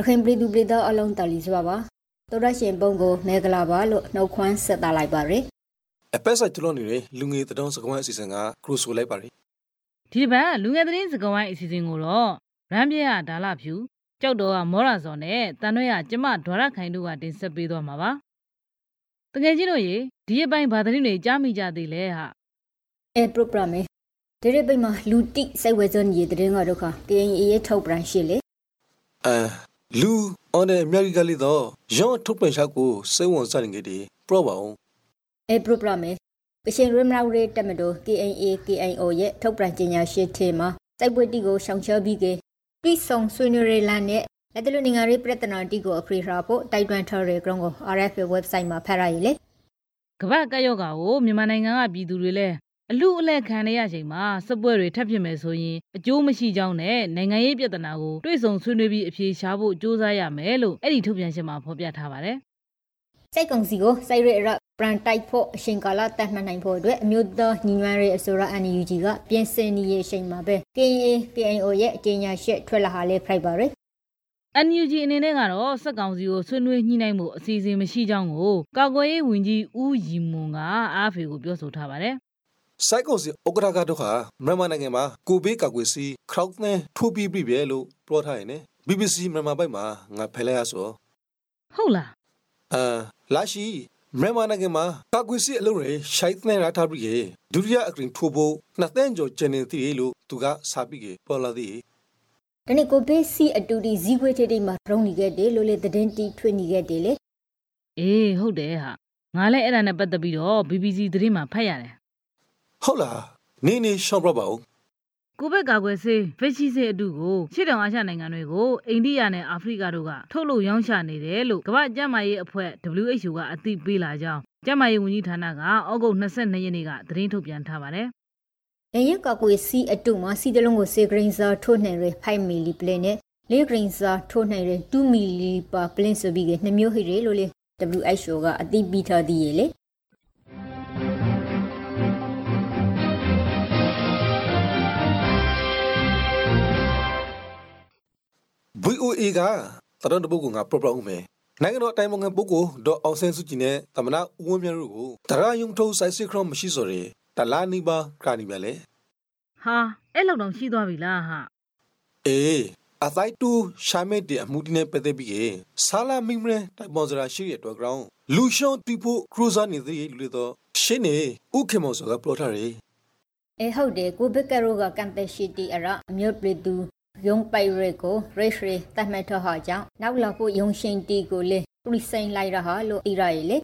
ရခိုင်ပြည်သူပြည်သားအလုံးတလီစွာပါတော်ရရှင်ပုံကိုမေဂလာပါလို့နှုတ်ခွန်းဆက်တာလိုက်ပါရယ်အပက်ဆိုင်တလုံးနေတဲ့လူငယ်တတော်စကွမ်းအစီအစဉ်ကခရိုဆိုလိုက်ပါရီဒီတစ်ပတ်လူငယ်သတင်းစကားဝိုင်းအစီအစဉ်ကိုတော့ရမ်းပြရဒါလဖြူကြောက်တော်ကမောရာဇော်နဲ့တန်ရွဲ့ရကျမဒေါရခိုင်တို့ကတင်ဆက်ပေးသွားမှာပါတကယ်ကြီးတို့ရေဒီအပိုင်းဘာသတင်းတွေကြားမိကြသေးလဲဟာအဲပရိုဂရမ်ဒီရပိမှာလူတိစိုက်ဝဲစွန်ရေတဲ့ငါတို့ခ KNA ရဲ့ထုတ်ပြန်ရှိလေအဲ လူအော်နေအမေရိကလေးတော့ရောင်းထုတ်ပြန်ချက်ကိုစိတ်ဝင်စားနေကြတယ်ပရောပါအောင်အဲပရိုဂရမ်ကရှင်ရမနာရဲတမတို KNA KNO ရဲ့ထုတ်ပြန်ကြေညာရှိတဲ့မှာစိုက်ပွဲတီကိုရှောင်ချပြီးကပြီးဆုံဆွေးနွေးရလာနဲ့လက်တလူနေငါရေးပြဿနာတီကိုအခရီရာဖို့တိုက်တွန်းထားတဲ့ ground ကို RFA website မှာဖတ်ရည်လေကမ္ဘာကပ်ရောဂါကိုမြန်မာနိုင်ငံကပြည်သူတွေလည်း အလူအလဲခံရရချိန်မှာစပွဲတွေထပ်ဖြစ်မယ်ဆိုရင်အကျိုးမရှိကြောင်းနဲ့နိုင်ငံရေးပြဿနာကိုတွေးဆုံဆွေးနွေးပြီးအဖြေရှာဖို့ကြိုးစားရမယ်လို့အဲ့ဒီထုတ်ပြန်ချက်မှာဖော်ပြထားပါတယ်စိုက်ကုံစီကိုစိုက်ရရပရန်တိုက်ဖို့အရှင်ကာလတတ်မှတ်နိုင်ဖို့အတွက်အမျိုးသားညီညွတ်ရေးအစိုးရ NUG ကပြင်ဆင်နေရချိန်မှာပဲ KNA KNO ရဲ့အကြေညာရှက်ထွက်လာဟာလေဖိုက်ပါရယ် NUG အနေနဲ့ကတော့စက်ကောင်စီကိုဆွေးနွေးညှိနှိုင်းမှုအစီအစဉ်မရှိကြောင်းကိုကာကွယ်ရေးဝန်ကြီးဦးရီမွန်ကအားဖေကိုပြောဆိုထားပါတယ် စိုက်ကောင်စီဥက္ကဋ္ဌကတော့ဟာမြန်မာနိုင်ငံမှာကိုဘေးကာကွယ်စီခရောက်နဲ့ထိုးပြီးပြီပဲလို့ပြောထားရင်ね BBC မြန်မာဘက်မှာငါဖယ်လိုက်ရဆိုဟုတ်လားအာလာရှိမြန်မာနိုင်ငံမှာကာကွယ်စီအလုံးတွေရှိုက်နဲ့ရထားပြီးရေဒုတိယအကရင်ထိုးဖို့နှစ်သန်းကျော်ကျန်နေသေးလို့သူကစာပြီးကေပေါ်လာသည်ဒီနေ့ကိုဘေးစီအတူတီဇီခွေတေတီမှာရုံးနေခဲ့တယ်လို့လေသတင်းတီထွေနေခဲ့တယ်လေအေးဟုတ်တယ်ဟာငါလည်းအဲ့ဒါနဲ့ပတ်သက်ပြီးတော့ BBC သတင်းမှာဖတ်ရတယ် ဟုတ်လားနေနေရှောင်းပြပါဦးကိုဗစ်ကာကွယ်ဆေးဗက်ရှိဆေးအတုကိုရှေ့တောင်အာရှနိုင်ငံတွေကိုအိန္ဒိယနဲ့အာဖရိကတို့ကထုတ်လုပ်ရောင်းချနေတယ်လို့ကမ္ဘာ့ကျန်းမာရေးအဖွဲ့ WHO ကအသိပေးလာကြောင်းကျန်းမာရေးဝန်ကြီးဌာနကဩဂုတ်22ရက်နေ့ကသတင်းထုတ်ပြန်ထားပါတယ်။ရရကကွေစီအတူမှာစီတလုံးကိုစေဂရင်းစာထိုးနိုင်ရ5မီလီပလင်နဲ့လေဂရင်းစာထိုးနိုင်ရ2မီလီပါပလင်ဆိုပြီးကနှမျိုးဟိရလို့လေ WHO ကအသိပေးထားသည်ရေလေ။ VOA ကတရန်တပုတ်ကငါပရပရဦးမယ်နိုင်ငံတော်အတိုင်းအငယ်ပုဂ္ဂိုလ်ဒေါ်အောင်ဆန်းစုကြည်နဲ့သမနာဦးဝင်းမြတ်တို့ကိုတရယုံထုံးဆိုင်စစ်ခရောမရှိစော်ရတလာနီပါကရာနီမြလေဟာအဲ့လောက်တော့ရှိသွားပြီလားဟာအေးအသိုက်တူရှာမဲတဲ့အမှုဒီနဲ့ပတ်သက်ပြီးဆာလာမိမရတိုင်ပေါ်စရာရှိရတဲ့ ground လူရှောင်းတီဖို့ခရူဇာနေသေးလူတော့ရှင်းနေဥခေမောဆိုကပလော်ထားရအဲဟုတ်တယ်ကိုဘက်ကရိုကကန်တက်ရှိတီအရအမျိုးပြည်သူ ယုံပိုင်ရဲကိုရိရှရီတတ်မှတ်ထဟာကြောင့်နောက်လာဖို့ယုံရှင်တီကိုလေပရိစိန်လိုက်ရဟာလို့သိရရလေ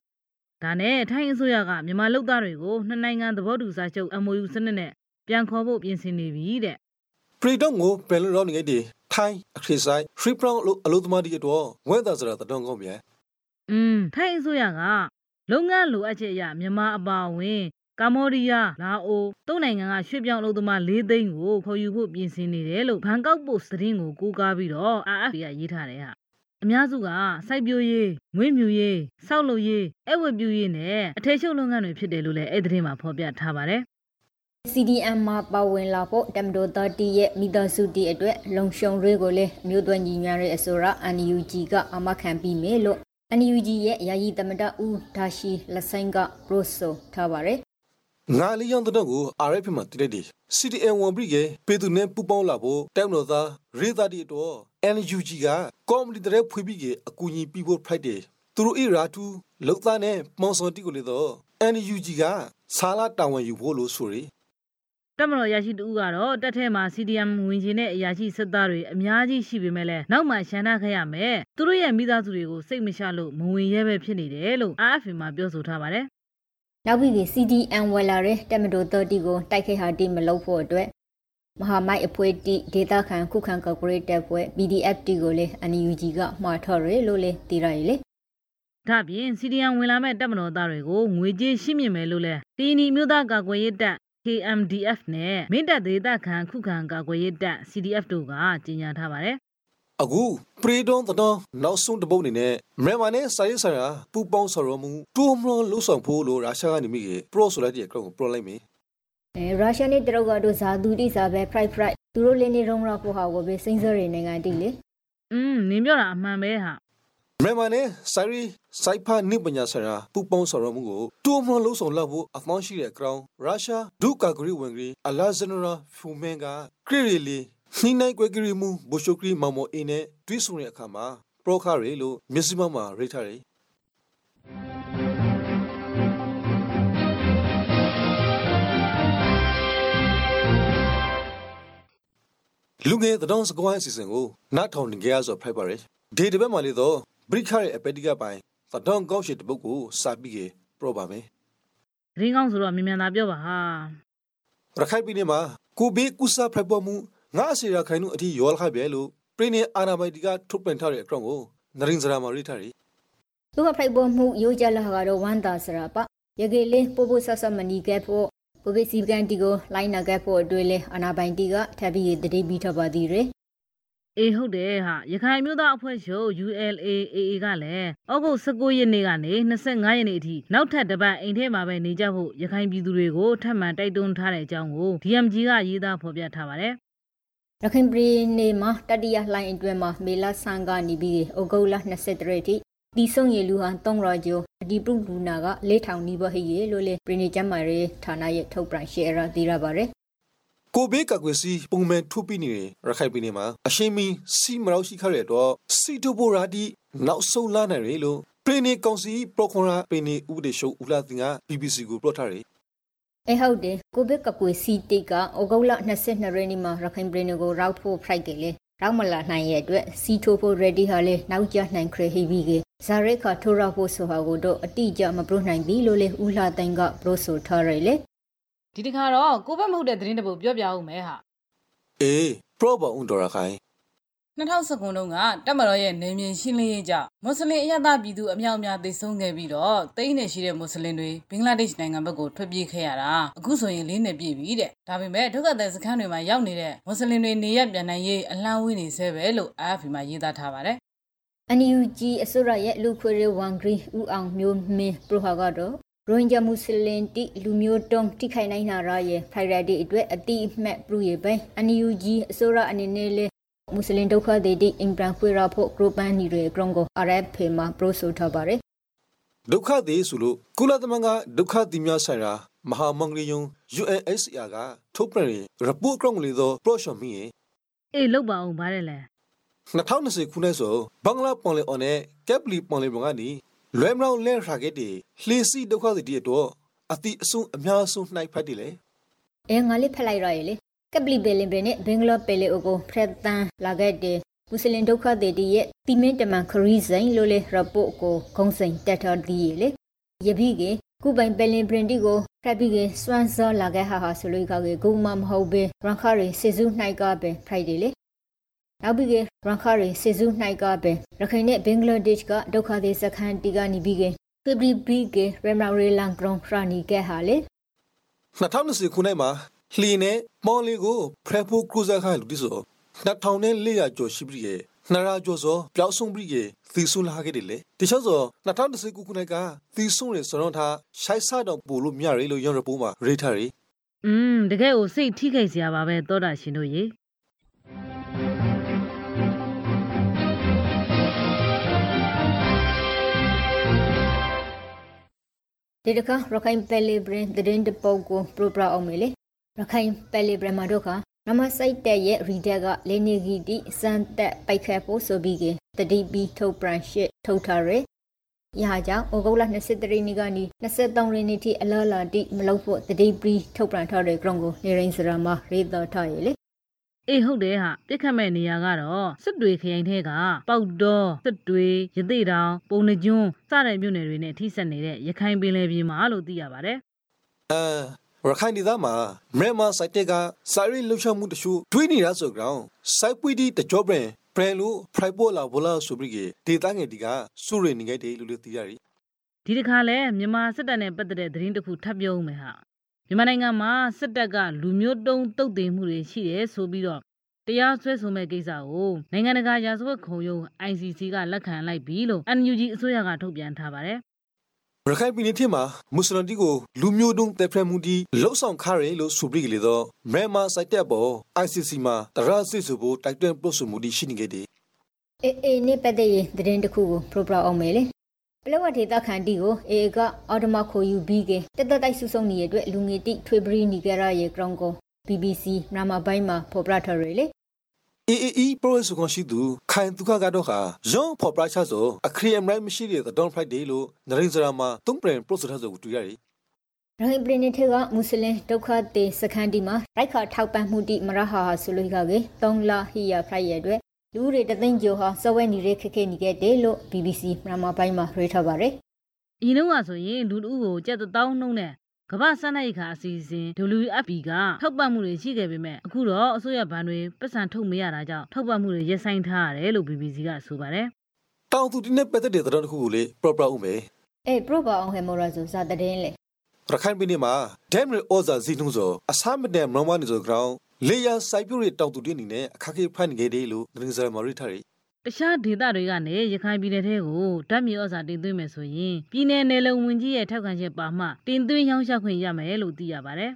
ဒါနဲ့ထိုင်းအစိုးရကမြန်မာလူသားတွေကိုနှစ်နိုင်ငံသဘောတူစာချုပ် MOU စနစ်နဲ့ပြန်ခေါ်ဖို့ပြင်ဆင်နေပြီတဲ့ပရီတော့ကိုဘယ်လိုရောနေခဲ့ဒီထိုင်းအခရဆိုင်ဖရီပရောင်းလို့အလို့သမားဒီတော့ဝဲသားစရာတတော်ကောင်းပြန်อืมထိုင်းအစိုးရကလုပ်ငန်းလိုအပ်ချက်အရမြန်မာအပါအဝင် ကမ္ဘောဒီးယားလာအိုတုံးနိုင်ငံကရွှေ့ပြောင်းအလုပ်သမား၄သိန်းကိုခေါ်ယူဖို့ပြင်ဆင်နေတယ်လို့ဘန်ကောက်ပို့စ်သတင်းကိုကိုးကားပြီးတော့ RFA ကရေးထားတယ်ဟာအများစုကစိုက်ပျိုးရေးငွေမြူရေးစောက်လုပ်ရေးအဝတ်ပြုရေးနဲ့အထည်ချုပ်လုပ်ငန်းတွေဖြစ်တယ်လို့လည်းအဲ့ဒီသတင်းမှာဖော်ပြထားပါတယ် CDM မှာပါဝင်လာဖို့တမ်ဒို30ရဲ့မိသားစုတီအတွက်လုံရှုံတွေကိုလည်းအမျိုးသွင်းညီညာရေးအစိုးရ NUG ကအမခံပြီးမယ်လို့ NUG ရဲ့ယာယီသမ္မတဦးဒါရှိလက်ဆိုင်ကပရိုဆိုထားပါတယ် ငါလေးရောင်းတော့ကို RF မှာတိလိုက်ဒီ CDN ဝန်ပြီးကပေသူနဲ့ပူပေါင်းလာဖို့တိုင်မလို့သားရေးသားတီတော့ NUG ကကောမဒီတဲ့ဖွေပြီးကအကူအညီပြီးဖို့ Friday သူတို့ဣရာတူလောက်သားနဲ့မောင်စောတီကိုလေတော့ NUG ကဆာလာတာဝန်ယူဖို့လို့ဆိုရယ်တက်မတော်ရရှိတူကတော့တက်ထဲမှာ CDM ဝင်ခြင်းနဲ့အရာရှိစစ်သားတွေအများကြီးရှိပေမဲ့လည်းနောက်မှရှမ်းနာခဲ့ရမယ်သူတို့ရဲ့မိသားစုတွေကိုစိတ်မချလို့မဝင်ရဲပဲဖြစ်နေတယ်လို့ RFA မှာပြောဆိုထားပါတယ် နောက်ပြီး CDM ဝယ်လာတဲ့တမ်ဒို30ကိုတိုက်ခိုက်ဟာတီမလုပ်ဖို့အတွက်မဟာမိုက်အဖွဲ့တီဒေတာခန်ခုခံကော်ပိုရေးတက်ပွဲ BDF တီကိုလည်း NUG ကမှားထော်ရလို့လေတည်ရရလေဒါပြင် CDM ဝင်လာမဲ့တပ်မတော်သားတွေကိုငွေကြေးရှင်းမြင်မယ်လို့လဲတီနီမျိုးသားကာကွယ်ရေးတပ် KMDF နဲ့မင်းတပ်ဒေသခံခုခံကာကွယ်ရေးတပ် CDF တို့ကကြေညာထားပါတယ် အခုပရီဒွန်တော့နောက်ဆုံးတပုတ်အနေနဲ့မြန်မာနဲ့စာရေးဆိုင်ရာပူပေါင်းဆော်ရမှုတိုးမလို့လှုပ်ဆောင်ဖို့လို့ရုရှားကနေမိကေပရောဆိုလိုက်တဲ့အကောင်ကိုပရောလိုက်မယ်အဲရုရှားနဲ့တရုတ်ကတော့ဇာတူတိစာပဲ pride pride သူတို့လင်းနေရုံးရဖို့ဟာကိုပဲစိမ့်စော်ရနိုင်ငံတိလေอืมနင်ပြောတာအမှန်ပဲဟာမြန်မာနဲ့ဆိုင်ရီစိုက်ဖာနိပညာဆိုင်ရာပူပေါင်းဆောင်ရွက်မှုကိုတူမလုံးလုံးဆောင်လောက်ဖို့အပေါင်းရှိတဲ့ကောင်ရုရှားဒုကာဂရီဝင်ဂရီအလာဇနရာဖူမန်ကခရီရီလီ နှိနိုင်ကွဲကရီမူဘိုရှိုကရီမောင်မောအင်းနဲ့တွဲဆုံတဲ့အခါမှာပရိုခရီလို့မျက်စိမမှာရိတ်ထားတယ်လူငယ်တောင်စကွိုင်းအစီအစဉ်ကိုနားထောင်နေကြရဆိုဖိုက်ပါရယ်ဒီတစ်ပတ်မှလေတော့ဘရိခရဲ့အပက်တိကပိုင်းသတောင်ကောက်ရှိတဲ့ပုတ်ကိုစာပြီးကေပရောပါမယ်သတင်းကောင်းဆိုတော့မြန်မြန်သာပြောပါဟာရခိုင်ပြည်နယ်မှာကိုဘေးကုဆာဖိုက်ပေါ်မှု ငါအစီရခိုင်နုအထိရောလခပဲလို့ပြည်နယ်အာဏာပိုင်တွေကထုတ်ပြန်ထားတဲ့အကြောင်းကိုနရင်စရာမှာရိထားတယ်သူကဖိုက်ပေါ်မှုရိုးကြလာကတော့ဝမ်းသာစရာပရကေလေးပို့ဖို့ဆက်ဆက်မနီကဲဖို့ကိုဗစ်စီကန်တီကိုလိုင်းနာကဲဖို့အတွေ့လဲအနာပိုင်တီကထပ်ပြီးတတိပြီးထပ်ပါသေးတယ်အေးဟုတ်တယ်ဟာရခိုင်မျိုးသားအဖွဲ့ချုပ် ULAAA ကလည်းဩဂုတ်19ရက်နေ့ကနေ25ရက်နေ့အထိနောက်ထပ်တစ်ပတ်အိမ်ထဲမှာပဲနေကြဖို့ရခိုင်ပြည်သူတွေကိုထပ်မံတိုက်တွန်းထားတဲ့အကြောင်းကို DMG ကရေးသားဖော်ပြထားပါတယ် ရခိုင်ပြည်နယ်မှာတတိယလှိုင်းအတွင်းမှာမေလဆန်ကနေပြီးဩဂုတ်လ23ထိတီဆုံရလူဟာ300ကျော်အဒီပရုလူနာက4000နီးပါးဟိရေလို့လေပြည်နယ်ကျန်းမာရေးဌာနရဲ့ထုတ်ပြန်ရှယ်ရာသိရပါတယ်ကိုဘေးကကွယ်စီပုံမှန်ထုတ်ပြီးနေတဲ့ရခိုင်ပြည်နယ်မှာအရှင်းမီစီမရောက်ရှိခရတဲ့တော့စီတိုဘိုရာဒီနောက်ဆုံးလာနိုင်ရလို့ပြည်နယ်ကောင်စီပရိုခွန်ရာပြည်နယ်ဥပဒေရှုဦးလာတင်က BBC ကိုပြောထားတယ် အဲဟုတ်တယ်ကိုဗစ်ကကွေစီတိတ်ကဩဂုတ်လ22ရက်နေ့မှာရခိုင်ပြည်နယ်ကိုရောက်ဖို့ဖိုက်တယ်လေရောက်မလာနိုင်ရဲ့အတွက်စီထိုးဖို့ ready ဟာလေနောက်ကျနိုင်ခရဟီဘီကဇာရက်ခါထိုးရဖို့ဆိုဟာကိုတော့အတိအကျမပရိုနိုင်ပြီလို့လေဦးလှသိန်းကပရိုဆိုထားရလေဒီတစ်ခါတော့ကိုဘက်မဟုတ်တဲ့သတင်းတစ်ပုဒ်ပြောပြအောင်မယ်ဟာအေးပရောပါဦးတော်ရခိုင် 2019တုန်းကတက်မတော်ရဲ့နေမြေရှင်းလင်းရေးကြောင့်မွတ်စလင်အရသာပြည်သူအများအများသိဆုံးခဲ့ပြီးတော့တိန်းနေရှိတဲ့မွတ်စလင်တွေဘင်္ဂလားဒေ့ရှ်နိုင်ငံဘက်ကိုထွက်ပြေးခဲ့ရတာအခုဆိုရင်လေးနှစ်ပြည့်ပြီတဲ့ဒါပေမဲ့ဒုက္ခသည်စခန်းတွေမှာရောက်နေတဲ့မွတ်စလင်တွေနေရပြန်နိုင်ရေးအလံဝေးနေဆဲပဲလို့ AFP မှာရေးသားထားပါတယ် NUG အစိုးရရဲ့လူခွေရဝန်ဂရီဦးအောင်မျိုးမင်းပရိုဟာကတော့ရိုဟင်ဂျာမွတ်စလင်တိလူမျိုးတုံးတိခိုင်နိုင်နာရရဲ့ Friday အတွက်အတိအမှတ်ပြုရပဲ NUG အစိုးရအနေနဲ့လေ မွတ်စလင်ဒုက္ခသည်တိအင်ပရန်ခွေရဖို့ဂရုပန်နီတွေဂရုံကို RF မှာပရိုဆိုထားပါတယ်ဒုက္ခသည်ဆိုလို့ကုလသမဂ္ဂဒုက္ခသည်များဆိုင်ရာမဟာမင်္ဂလယုံ UNHCR ကထုတ်ပြန်တဲ့ report ကောင်လေးသော project မီးအေးလောက်ပါအောင်ဗါတယ်လဲ2020ခုနှစ်ဆိုဘင်္ဂလားပွန်လေအော်နဲ့ကက်ပလီပွန်လေဘုံကနေလွဲမလောင်လဲရာဂက်တီလှေစီဒုက္ခသည်တွေတော့အတိအဆုံးအများဆုံးနှိုက်ဖတ်တယ်လေအဲငါလေးဖက်လိုက်ရရလေ ကပလီဘယ်လင်ဘယ်နဲ့ဘင်္ဂလားပယ်လေအိုကိုဖရက်တန်လာခဲ့တဲ့မွတ်စလင်ဒုက္ခသည်တွေရဲ့တီမင်းတမန်ခရီးစိန်လို့လေရပို့ကိုဂုံစိန်တက်တော်ဒီရလေယပိကေကုပိုင်ပယ်လင်ပရင်တီကိုဖရက်ပြီးကေစွမ်စောလာခဲ့ဟာဟာဆိုလို့ကောက်ကေဂုံမမဟုတ်ပဲရန်ခါရီစေစုနှိုက်ကပဲဖရိုက်တယ်လေနောက်ပြီးကေရန်ခါရီစေစုနှိုက်ကပဲရခိုင်နဲ့ဘင်္ဂလားဒေ့ရှ်ကဒုက္ခသည်စခန်းတီကနေပြီးကေဖဘရီဘီကေရမရီလန်ဂရွန်ခရာနီကဲဟာလေ2020ခုနှစ်မှာ လှေနဲ့မော်လီကိုဖရက်ဖို့ကရူဇာခိုင်လူတိဆို2400ကျော်ရှိပြီရဲ့နှစ်ရာကျော်စောပျောက်ဆုံးပြီရဲ့သီဆူလာခဲ့တယ်လေတခြားဆို2019ခုနှစ်ကသီဆုံရစရုံထားရှိုက်ဆတော့ပို့လို့မြရလို့ရောရပိုးမှာရိထားရီอืมတကယ်ကိုစိတ်ထိခိုက်စရာပါပဲသောတာရှင်တို့ရေဒီတခါရခိုင်ပယ်လီဘရင်သတင်းတပုတ်ကိုပရိုပရာအောင်မေလေ ရခိုင်ပယ်လီဘရင်မှာတော့ကနမစိုက်တဲ့ရဲ့ရီဒက်ကလေနေဂီတီစန်တက်ပိုက်ခတ်ဖို့ဆိုပြီးကတတိပီထုတ်ပရန်ရှစ်ထုတ်ထားရယ်ရဟာကြောင့်ဩဂုတ်လ23ရက်နေ့ကနေ23ရက်နေ့ထိအလားလာတိမလုပ်ဖို့တတိပီထုတ်ပရန်ထားတဲ့ဂရုံကိုနေရင်းစရာမှာရေးတော်ထားရယ်လေအေးဟုတ်တယ်ဟာပြစ်ခတ်မဲ့နေရာကတော့စစ်တွေခရိုင်ထဲကပေါက်တော်စစ်တွေရသေးတောင်ပုံနှကျွန်းစတဲ့မြို့နယ်တွေနဲ့ထိစပ်နေတဲ့ရခိုင်ပင်လယ်ပြင်မှာလို့သိရပါတယ်အဲ ရခိုင်ဒေသမှာမြန်မာစိုက်တက်ကစာရီလှုပ်ရှားမှုတချို့တွေးနေတာဆိုကြောင်းစိုက်ပွေးတီတကြောပရင်ပရန်လို့ဖရိုက်ပေါ်လာဘောလာဆိုပြီးကဒေသငယ်ဒီကစူရနေခဲ့တယ်လို့လည်းသိရရီဒီတစ်ခါလဲမြန်မာစစ်တပ်နဲ့ပတ်သက်တဲ့သတင်းတစ်ခုထပ်ပြောဦးမယ်ဟာမြန်မာနိုင်ငံမှာစစ်တပ်ကလူမျိုးတုံးတုတ်တင်မှုတွေရှိတယ်ဆိုပြီးတော့တရားစွဲဆိုမဲ့ကိစ္စကိုနိုင်ငံတကာရာဇဝတ်ခုံရုံး ICC ကလက်ခံလိုက်ပြီလို့ NUG အစိုးရကထုတ်ပြန်ထားပါတယ် ရခိုင်ပြည်နယ်ထဲမှာမွတ်စလင်တီကိုလူမျိုးတုံးတပ်ဖက်မှုတီလှုပ်ဆောင်ခရဲလို့ဆိုပြီးကလေးတော့မြန်မာစိုက်တက်ပေါ် ICC မှာတရစစ်ဆိုဖို့တိုက်တွန်းပို့ဆိုမှုတီရှိနေခဲ့တယ်အေးအေးနေ့ပတ်သက်ရင်သတင်းတစ်ခုကိုပရိုပရာအောင်မယ်လေပလောဝဒေတာခန်တီကိုအေကအော်ဒမခိုယူဘီကတက်တက်တိုက်ဆုဆုံးနေတဲ့အတွက်လူငယ်တိထွေပရီနီဂရာရဲ့ဂရောင်းကို BBC မြန်မာပိုင်းမှာဖော်ပြထားရလေ AAE Progress ကိုရှိသူခိုင်သူခကတော့ဟာဂျွန်ဖော်ပရာချဆိုအခရီးအမရိုင်းမရှိတဲ့ Don Friday လို့နရင်စရာမှာသုံးပရင်ပရိုဆက်ထားဆိုကိုတွေ့ရတယ်ရိုဟင်ပရိနိထေကမွတ်စလင်ဒုက္ခသည်စခန်းဒီမှာရိုက်ခါထောက်ပံ့မှုတိမရဟာဟာဆိုလို့ကကေ3လဟိယဖိုက်ရဲ့အတွက်လူတွေတသိန်းကျော်ဟာစဝဲနေရခက်ခဲနေခဲ့တယ်လို့ BBC မြန်မာပိုင်းမှာရေးထားပါတယ်။အရင်တော့ဆိုရင်လူလူကိုကြက်တောင်းနှုံးနဲ့ ကမ္ဘာစနိုက်ခါအစီအစဉ် WFP ကထောက်ပံ့မှုတွေရှိခဲ့ပေမဲ့အခုတော့အစိုးရဘဏ်တွေပတ်စံထုတ်မရတာကြောင့်ထောက်ပံ့မှုတွေရပ်ဆိုင်းထားရတယ်လို့ BBC ကဆိုပါတယ်။တောင်သူတင်းနဲ့ပတ်သက်တဲ့သတင်းတစ်ခုကိုလေ proper ဦးမယ်။အေး proper အောင်ဟဲမော်ရာဆိုစာတဲ့လေရခိုင်ပြည်နယ်မှာဒမ်ရီအော်ဇာဇီနုဆိုအဆမ်းမတဲ့မရမနီဆိုကောင်လေယာစိုက်ပြူတွေတောက်တူတင်းနေနဲ့အခက်အခဲဖိုင်နေကြတယ်လို့သတင်းစရာမရိထားရီ တခြားဒေသတွေကနေရခိုင်ပြည်နယ်ထဲကိုဓာတ်မြေဩဇာတင်သွင်းမယ်ဆိုရင်ပြည်내နယ်လုံဝင်ကြီးရဲ့ထောက်ခံချက်ပါမှတင်သွင်းရောင်းချခွင့်ရမယ်လို့သိရပါတယ်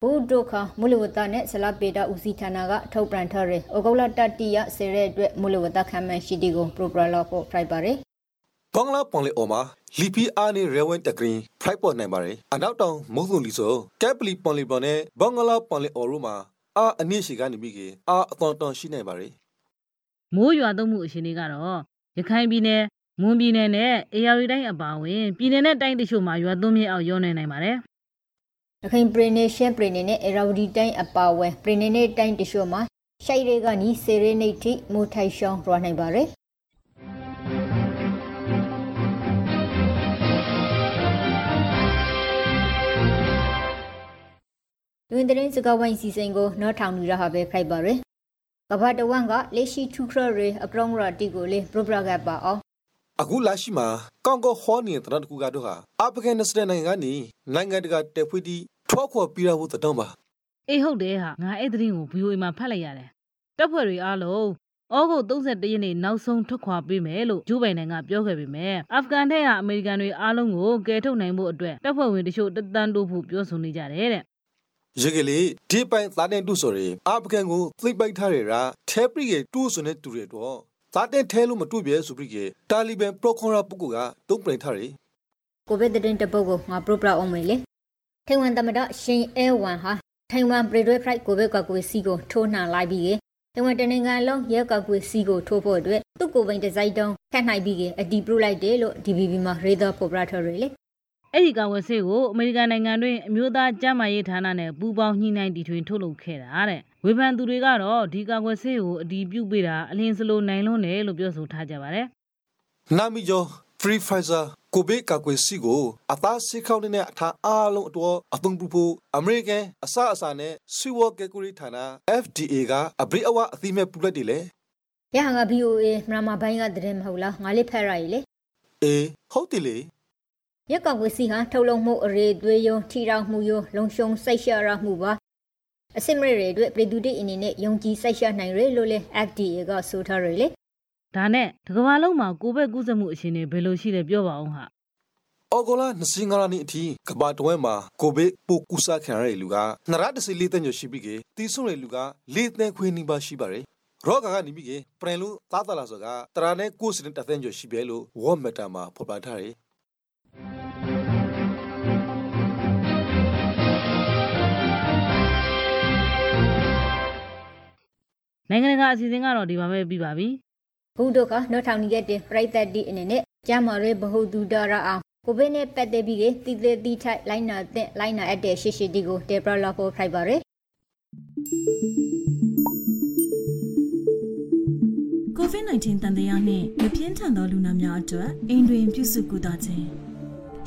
ဘူဒုခမူလဝတနဲ့ဆလာပေတာဦးစီဌာနကထုတ်ပြန်ထားတဲ့ဩဂုတ်လတတိယဆယ်ရက်အတွက်မူလဝတခံမှန်ရှိတီကိုပရိုပရာလော့ဖို့ဖိုက်ပါတယ် ဘင်္ဂလားပွန်လေအော်မှာလီပီအာနေရဲဝန်တကရင်ဖိုက်ပေါ်နိုင်ပါတယ်အနောက်တောင်မုံစုံလီဆိုကက်ပလီပွန်လေပေါ်နဲ့ဘင်္ဂလားပွန်လေအော်ရူမှာအာအနည်းရှိကနေပြီးကအာအတော်တော်ရှိနိုင်ပါတယ်မိုးရွာသွန်းမှုအရှင်တွေကတော့ရခိုင်ပြည်နယ်မွန်ပြည်နယ်နဲ့အေရရီတိုင်းအပါအဝင်ပြည်နယ်နဲ့တိုင်းတချို့မှာရွာသွန်းမြေအောင်ရောနေနိုင်ပါတယ်ရခိုင်ပရိနေရှင်းပရိနေနဲ့အေရာဝတီတိုင်းအပါအဝင်ပရိနေနဲ့တိုင်းတချို့မှာရှိုက်တွေကနီးစေရနေတိမိုထိုင်ရှောင်းရွာနိုင်ပါတယ် လူဝင်တဲ့စကားဝိုင်းစီစဉ်ကိုနော်ထောင်နေရဟာပဲခိုက်ပါရယ်ကဘာတဝမ်ကလက်ရှိထူခရရေအကရောင်းရတီကိုလေပရိုပရာကပါအောင်အခုလာရှိမှာကောင်ကဟောနေတဲ့တကူကတော့ဟာအာဖဂန်နစ္စတန်နိုင်ငံကနေနိုင်ငံတကာတက်ဖွေးတီထောက်ခေါ်ပြရဖို့တတော်ပါအေးဟုတ်တယ်ဟာငါအဲ့သတင်းကို VOA မှာဖတ်လိုက်ရတယ်တပ်ဖွဲ့တွေအားလုံးဩဂုတ်31ရက်နေ့နောက်ဆုံးထွက်ခွာပေးမယ်လို့ဂျိုးဘိုင်နန်ကပြောခဲ့ပေမဲ့အာဖဂန်ထဲကအမေရိကန်တွေအားလုံးကိုကယ်ထုတ်နိုင်ဖို့အတွက်တပ်ဖွဲ့ဝင်တချို့တသန်းတိုးဖို့ပြောဆိုနေကြတယ်တဲ့ ရကလေးဒီပိုင်သားတဲ့တူဆိုရင်အာဖဂန်ကိုသိပိုက်ထားရတာထဲပရိကေတူဆိုတဲ့တူရတော့သားတဲ့ထဲလို့မတူပြဲဆိုပြီးကတာလီဘန်ပရိုခွန်ရာပုဂ္ဂိုလ်ကတုံးပရင်ထားရကိုဗစ်တဲ့တပုတ်ကိုငါပရိုပရာအောင်မယ်လေထိုင်ဝမ်သမ္မတရှင်အဲဝမ်ဟာထိုင်ဝမ်ပရီဒွဲဖရိုက်ကိုဗစ်ကကွေစီကိုထိုးနှံလိုက်ပြီးထိုင်ဝမ်တနင်္ဂနွေလုံးရဲကကွေစီကိုထိုးဖို့အတွက်သူ့ကိုယ်ပိုင်ဒီဇိုင်းတုံးခန့်နိုင်ပြီးအတီးပရိုလိုက်တယ်လို့ DBB မှာရေဒါဖော်ပြထားရလေ အဲ့ဒီကာဝယ်ဆေးကိုအမေရိကန်နိုင်ငံတွင်အမျိုးသားကျန်းမာရေးဌာနနဲ့ပူးပေါင်းညှိနှိုင်းတီထွင်ထုတ်လုပ်ခဲ့တာတဲ့ဝေဖန်သူတွေကတော့ဒီကာကွယ်ဆေးကိုအတီးပြုတ်ပေးတာအလင်းစလိုနိုင်လွန်းတယ်လို့ပြောဆိုထားကြပါတယ်နာမီကျော် Free Pfizer ကိုဗစ်ကာကွယ်ဆေးကိုအသားစိခောက်တဲ့အထားအားလုံးအတွက်အသုံးပြုဖို့အမေရိကန်အစအစနဲ့စီဝကကူရီဌာန FDA ကအဘိအဝအသိမဲ့ပူလက်တယ်လေရဟငါ BOA မြန်မာဘိုင်းကတည်းမဟုတ်လားငါလေးဖက်ရည်လေအေးဟုတ်တယ်လေ ရက်ကောက်ဝစီဟာထုတ်လုံမှုအရေးသွေးယုံထီထောင်မှုယုံလုံရှုံစိတ်ရှရမှုပါအစစ်မရတွေအတွက်ပြည်သူတွေအနေနဲ့ယုံကြည်စိတ်ရှနိုင်ရလို့လေ FDA ကဆိုထားရလေဒါနဲ့တကဘာလုံးမှာကိုဗစ်ကူးစက်မှုအခြေအနေဘယ်လိုရှိလဲပြောပါအောင်ဟာအော်ဂိုလာ25ရာနှစ်အထိကဘာတဝဲမှာကိုဗစ်ပိုကူးစက်ခံရတဲ့လူကနရတစီလေးတညရှိပြီးကတီးဆုံတဲ့လူကလေးသန်းခွေးနီးပါရှိပါတယ်ရောဂါကနေပြီးကပရင်လူသားသလာဆိုကတရာနဲ့ကိုစတင်တသန်းကျော်ရှိပဲလို့ဝေါ်မက်တာမှာဖော်ပြထားတယ် နိုင်ငံတကာအစီအစဉ်ကတော့ဒီမှာပဲပြီးပါပြီဘုဒ္ဓကနော်ထောင်နီရဲ့တင်ပြိသက်တီအနေနဲ့ကျမရဲဘဟုတုဒရအောင်ကိုဗစ်နဲ့ပတ်သက်ပြီးကတိတိတိထိုက်လိုင်းနာတဲ့လိုင်းနာအပ်တဲ့ရှေ့ရှေ့ဒီကိုတေပရလာဖို့ဖိုက်ပါရယ်ကိုဗစ် -19 တန်တရားနှင့်မပြင်းထန်သောလူနာများအတွက်အိမ်တွင်ပြုစုကုသခြင်း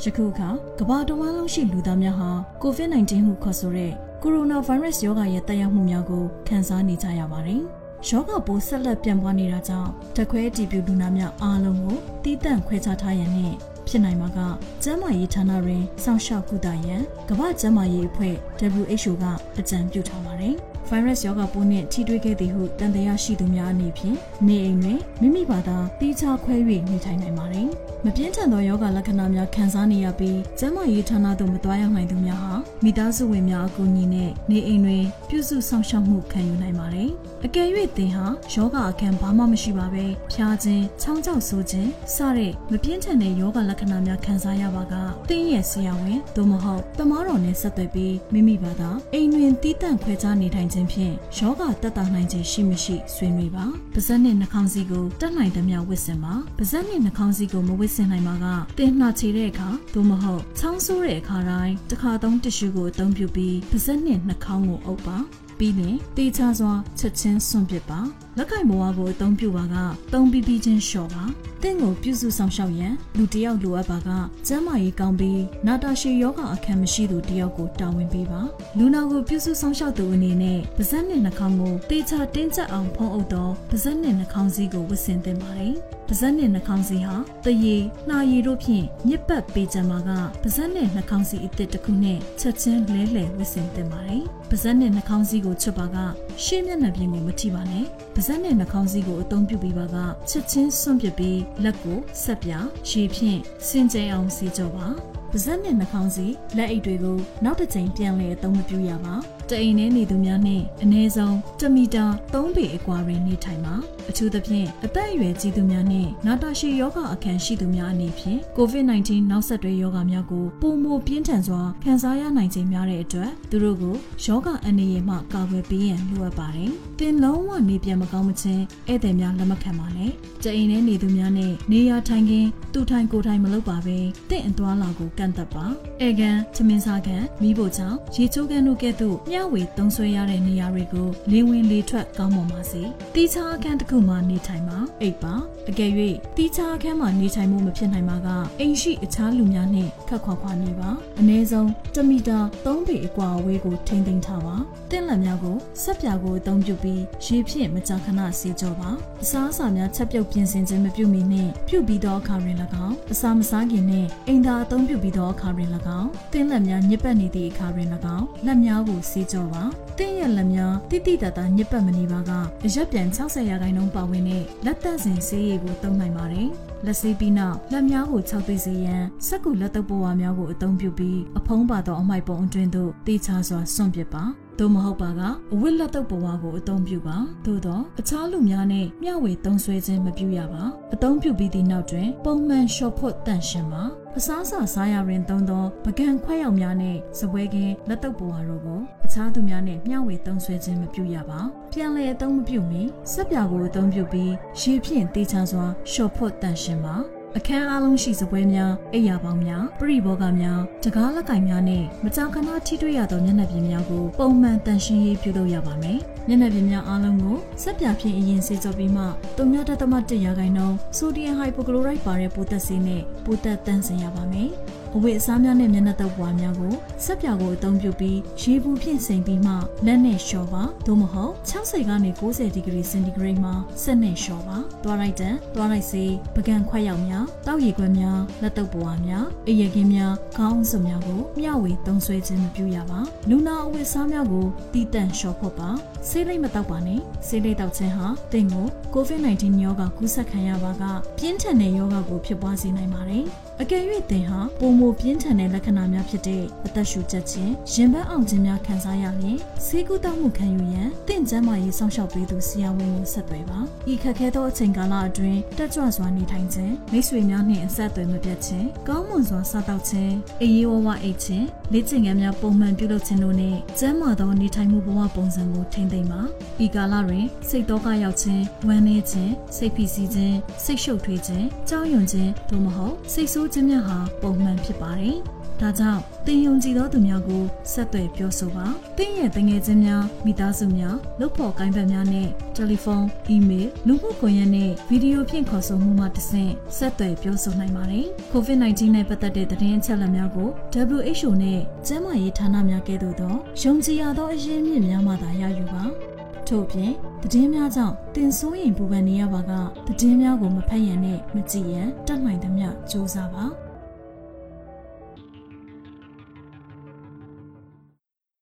ယခုအခါကမ္ဘာတော်မှလုံးရှိလူသားများဟာကိုဗစ် -19 ဟုခေါ်ဆိုတဲ့ ကိုရိုနာဗိုင်းရပ်စ်ရောဂါရဲ့တက်ရောက်မှုများကိုခံစားနေကြရပါတယ်။ရောဂါပိုးဆက်လက်ပြန့်ပွားနေတာကြောင့်တခွဲတီပြူလူနာများအားလုံးကိုတီးတန့်ခွဲခြားထားရန်နဲ့ဖြစ်နိုင်မှာကကျန်းမာရေးဌာနတွင်စောင့်ရှောက်ကုသရန်ကမ္ဘာ့ကျန်းမာရေးအဖွဲ့ WHO ကအကြံပြုထားပါတယ်။ ဗိုင်းရပ်စ်ရောဂါပိုးနဲ့ထိတွေ့ခဲ့သည်ဟုတန်တရားရှိသူများအနေဖြင့်နေအိမ်တွင်မိမိဘာသာတိကျခွဲ၍နေထိုင်နိုင်ပါတယ်။မပြင်းထန်သောယောဂလက္ခဏာများခံစားနေရပြီးကျန်းမာရေးဌာနသို့မသွားရောက်နိုင်သူများဟာမိသားစုဝင်များအကူအညီနဲ့နေအိမ်တွင်ပြုစုဆောင်ရှောက်မှုခံယူနိုင်ပါတယ်။အကယ်၍သင်ဟာယောဂအခန်းဘာမှမရှိပါဘဲဖျားခြင်း၊ချောင်းကြောက်ဆိုးခြင်းစတဲ့မပြင်းထန်တဲ့ယောဂလက္ခဏာများခံစားရပါကသင်ရဲ့ဆရာဝန်သို့မဟုတ်တမားတော်နဲ့ဆက်သွယ်ပြီးမိမိဘာသာအိမ်တွင်တီးတန့်ခွဲခြားနေထိုင်ခြင်းဖြင့်ယောဂတက်တာနိုင်ခြင်းရှိမရှိဆွေးနွေးပါ။ပါဇက်နဲ့နှာခေါင်းစည်းကိုတက်နိုင်သမျှဝတ်ဆင်ပါ။ပါဇက်နဲ့နှာခေါင်းစည်းကိုမဝတ်ဆင်နိုင်ပါကတင်နှာချေတဲ့အခါသို့မဟုတ်ချောင်းဆိုးတဲ့အခါတိုင်းတစ်ခါသုံးတ िश ူကိုအသုံးပြုပြီးပါဇက်နဲ့နှာခေါင်းကိုအုပ်ပါပြီးရင်တေချာစွာချက်ချင်းစွန့်ပစ်ပါ လက်ကင်ဘဝကိုအသုံးပြုပါကသုံးပြီးပြီးချင်းလျှော့ပါတင့်ကိုပြုစုဆောင်ရှောက်ရန်လူတယောက်လိုအပ်ပါကကျမ်းမာရေးကောင်းပြီးနာတာရှည်ယောဂအခမ်းမရှိသူတယောက်ကိုတာဝန်ပေးပါလူနာကိုပြုစုဆောင်ရှောက်သူအနေနဲ့ပါဇက်နဲ့နှာခေါင်းကိုတေချာတင်းကျပ်အောင်ဖုံးအုပ်တော့ပါဇက်နဲ့နှာခေါင်းစည်းကိုဝတ်ဆင်သင့်ပါတယ်ပါဇက်နဲ့နှာခေါင်းစီဟာတရေနှာရည်တို့ဖြင့်ညစ်ပတ်ပေးကြမှာကပါဇက်နဲ့နှာခေါင်းစီအစ်စ်တစ်ခုနဲ့ချက်ချင်းလဲလှယ်ဝစ်စင်တင်ပါတယ်။ပါဇက်နဲ့နှာခေါင်းစီကိုချွတ်ပါကရှေ့မျက်နှာပြင်ကိုမထိပါနဲ့။ပါဇက်နဲ့နှာခေါင်းစီကိုအသုံးပြုပြီးပါကချက်ချင်းစွန့်ပစ်ပြီးလက်ကိုဆက်ပြရေဖြင့်စင်ကြယ်အောင်စီကြောပါ။ ပါဇက်နဲ့နှာခေါင်းစီလက်အိတ်တွေကိုနောက်တစ်ချိန်ပြန်လည်အသုံးမပြုရပါတအိမ်ထဲနေသူများနဲ့အနည်းဆုံး1မီတာ3ပေအကွာတွင်နေထိုင်ပါအထူးသဖြင့်အသက်အရွယ်ကြီးသူများနဲ့နာတာရှည်ယောဂအခမ်းရှိသူများအနေဖြင့် COVID-19 နောက်ဆက်တွဲယောဂများကိုပုံမပြင်းထန်စွာခံစားရနိုင်ခြင်းများတဲ့အတွက်သူတို့ကိုယောဂအန္တရာယ်မှကာကွယ်ပေးရန်လိုအပ်ပါတယ်။သင်လုံးဝနေပြန်မကောင်းမချင်းဧည့်သည်များလက်မခံပါနဲ့။တအိမ်ထဲနေသူများနဲ့နေရာထိုင်ခင်းသူထိုင်ကိုထိုင်မလုပ်ပါဘဲတင့်အသွားလာကိုကန့်သက်ပါ။ဧကန်၊ချမင်းစားကန်၊မိဖို့ချောင်း၊ရေချိုးကန်တို့ကဲ့သို့မျှဝေသုံးဆွဲရတဲ့နေရာတွေကိုလေဝင်လေထွက်ကောင်းမွန်ပါစေ။တီချာအခန်းတစ်ခုမှာနေထိုင်ပါအိပ်ပါအကယ်၍တီချာအခန်းမှာနေထိုင်မှုမဖြစ်နိုင်ပါကအိမ်ရှိအခြားလူများနဲ့ခက်ခွာခွာနေပါအနည်းဆုံး1မီတာ3ပေအကွာအဝေးကိုထိန်းသိမ်းထားပါတင့်လက်များကိုဆက်ပြာကိုအသုံးပြုပြီးရေဖြင့်မကြာခဏဆေးကြောပါအစားအစာများချက်ပြုတ်ပြင်ဆင်ခြင်းမပြုမီနှင့်ပြုတ်ပြီးသောအခါတွင်၎င်းအစာမစားခင်နှင့်အိမ်သာအသုံးပြုပြီးသောအခါတွင်၎င်းတင့်လက်များညစ်ပတ်နေသည့်အခါတွင်၎င်းလက်များကိုဆေးကြောပါတင့်ရဲ့လက်များတိတိတတ်တာညစ်ပတ်မနေပါကအရက်ပြန်60ရာခိုင်နှုန်းပါဝင်တဲ့လက်သက်စင်ဆေးရည်ကိုသုံးနိုင်ပါတယ်။လက်ဆေးပြီးနောက်လက်များကိုခြောက်သွေးစေရန်စက်ကူလက်တုပ်ပေါ်ဝါများကိုအသုံးပြုပြီးအဖုံးပါသောအမိုက်ပုံအတွင်းသို့တေချာစွာစွန့်ပစ်ပါ။ သို့မဟုတ်ပါကအဝတ်လက်တော့ဘဝကိုအသုံးပြုပါသို့တော့အခြားလူများနဲ့မျှဝေသုံးဆွဲခြင်းမပြုရပါအသုံးပြုပြီးသည့်နောက်တွင် ပုံမှန်လျှော်ဖွတ်တန့်ရှင်းပါအစားအစာစားရရင်သုံးသောပကံခွက်ရောက်များနဲ့စပွဲကင်းလက်တော့ဘဝတို့ကိုအခြားသူများနဲ့မျှဝေသုံးဆွဲခြင်းမပြုရပါပြန်လည်အသုံးမပြုမီစက်ပြာကိုအသုံးပြုပြီးရေဖြင့်တေချာစွာလျှော်ဖွတ်တန့်ရှင်းပါ အခန်းအလုံးရှိစပွဲများအိယာပေါင်းများပရိဘောဂများတကားလက်ကင်များနဲ့မကြာခဏထိတွေ့ရသောမျက်နှာပြင်များကိုပုံမှန်တန်ရှင်းရေးပြုလုပ်ရပါမယ်။မျက်နှာပြင်များအားလုံးကိုစက်ပြဖြင့်အရင်ဆေးကြောပြီးမှ3.1ရာခိုင်နှုန်းဆိုဒီယမ်ဟိုက်ပိုကလိုရိုက်ပါတဲ့ပိုသက်ဆေးနဲ့ပိုသက်တန့်စင်ရပါမယ်။ အဝတ်အစားများနဲ့မျက်နှာတုပ်ပွားများကိုဆက်ပြာကိုအသုံးပြုပြီးရေပူဖြင့်စိမ်ပြီးမှလက်နဲ့လျှော်ပါသို့မဟုတ်60ကနေ90ဒီဂရီစင်တီဂရိတ်မှာဆက်နဲ့လျှော်ပါသွားလိုက်တန်သွားလိုက်စေးပကံခွက်ရောက်များတောက်ရည်ခွက်များလက်တုပ်ပွားများအရကင်းများခေါင်းစုံများကိုမျှဝေသုံးဆွဲခြင်းမပြုရပါလူနာအဝတ်အစားများကိုတီးတန့်လျှော်ဖို့ပါဆေးလိမ့်မတောက်ပါနဲ့ဆေးလိမ့်တောက်ခြင်းဟာတင်ကို COVID-19 ရောဂါကူးစက်ခံရပါကပြင်းထန်တဲ့ရောဂါကိုဖြစ်ပွားစေနိုင်ပါတယ် အကယ်၍သင်ဟာပုံမပြင်းထန်တဲ့လက္ခဏာများဖြစ်တဲ့အသက်ရှူချက်ခြင်းရင်ပန်းအောင်ခြင်းများခံစားရရင်ဆေးကုသမှုခံယူရန်သင်ကျန်းမာရေးစောင့်ရှောက်ပေးသူဆရာဝန်ကိုဆက်သွယ်ပါ။ဤခက်ခဲသောအချိန်ကာလအတွင်းတက်ကြွစွာနေထိုင်ခြင်းမိတ်ဆွေများနှင့်အဆက်အသွယ်မပြတ်ခြင်းကောင်းမွန်စွာစားသောက်ခြင်းအေးရေးဝဝအိတ်ခြင်းလေ့ကျင့်ခန်းများပုံမှန်ပြုလုပ်ခြင်းတို့နှင့်ကျန်းမာသောနေထိုင်မှုဘဝပုံစံကိုထိန်းသိမ်းပါ။ဤကာလတွင်စိတ်တော့ကရောက်ခြင်းဝမ်းနည်းခြင်းစိတ်ဖိစီးခြင်းစိတ်ရှုပ်ထွေးခြင်းကြောက်ရွံ့ခြင်းသို့မဟုတ်စိတ်ဆိုးခြင်းများဟာပုံမှန်ဖြစ်ပါတယ်။ဒါကြောင့်တင်ယုံကြည်သောသူများကိုဆက်သွယ်ပြောဆိုပါ။တင်းရဲ့တငယ်ချင်းများမိသားစုများလုပ်ဖော်ကိုင်းဘက်များနဲ့တယ်လီဖုန်း၊အီးမေးလ်လူမှုကွန်ရက်နဲ့ဗီဒီယိုဖြင့်ခေါ်ဆိုမှုမှတဆင့်ဆက်သွယ်ပြောဆိုနိုင်ပါတယ်။ COVID-19 နဲ့ပတ်သက်တဲ့သတင်းအချက်အလက်များကို WHO နဲ့ကျန်းမာရေးဌာနများကဲ့သို့သောယုံကြည်ရသောအရင်းမြစ်များမှသာရယူပါ။ထို့ပြင် သတင်းများကြောင့်တင်ဆိုးရင်ပူပန်နေရပါကသတင်းများကိုမဖတ်ရန်နဲ့မကြည့်ရန်တတ်နိုင်သမျှစူးစမ်းပါ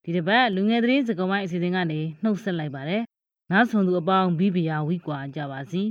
ဒီတစ်ပတ်လူငယ်သတင်းစကားဝိုင်းအစီအစဉ်ကနေနှုတ်ဆက်လိုက်ပါတယ်နားဆွန်သူအပေါင်းဘီဘီယာဝီကွာကြပါစီ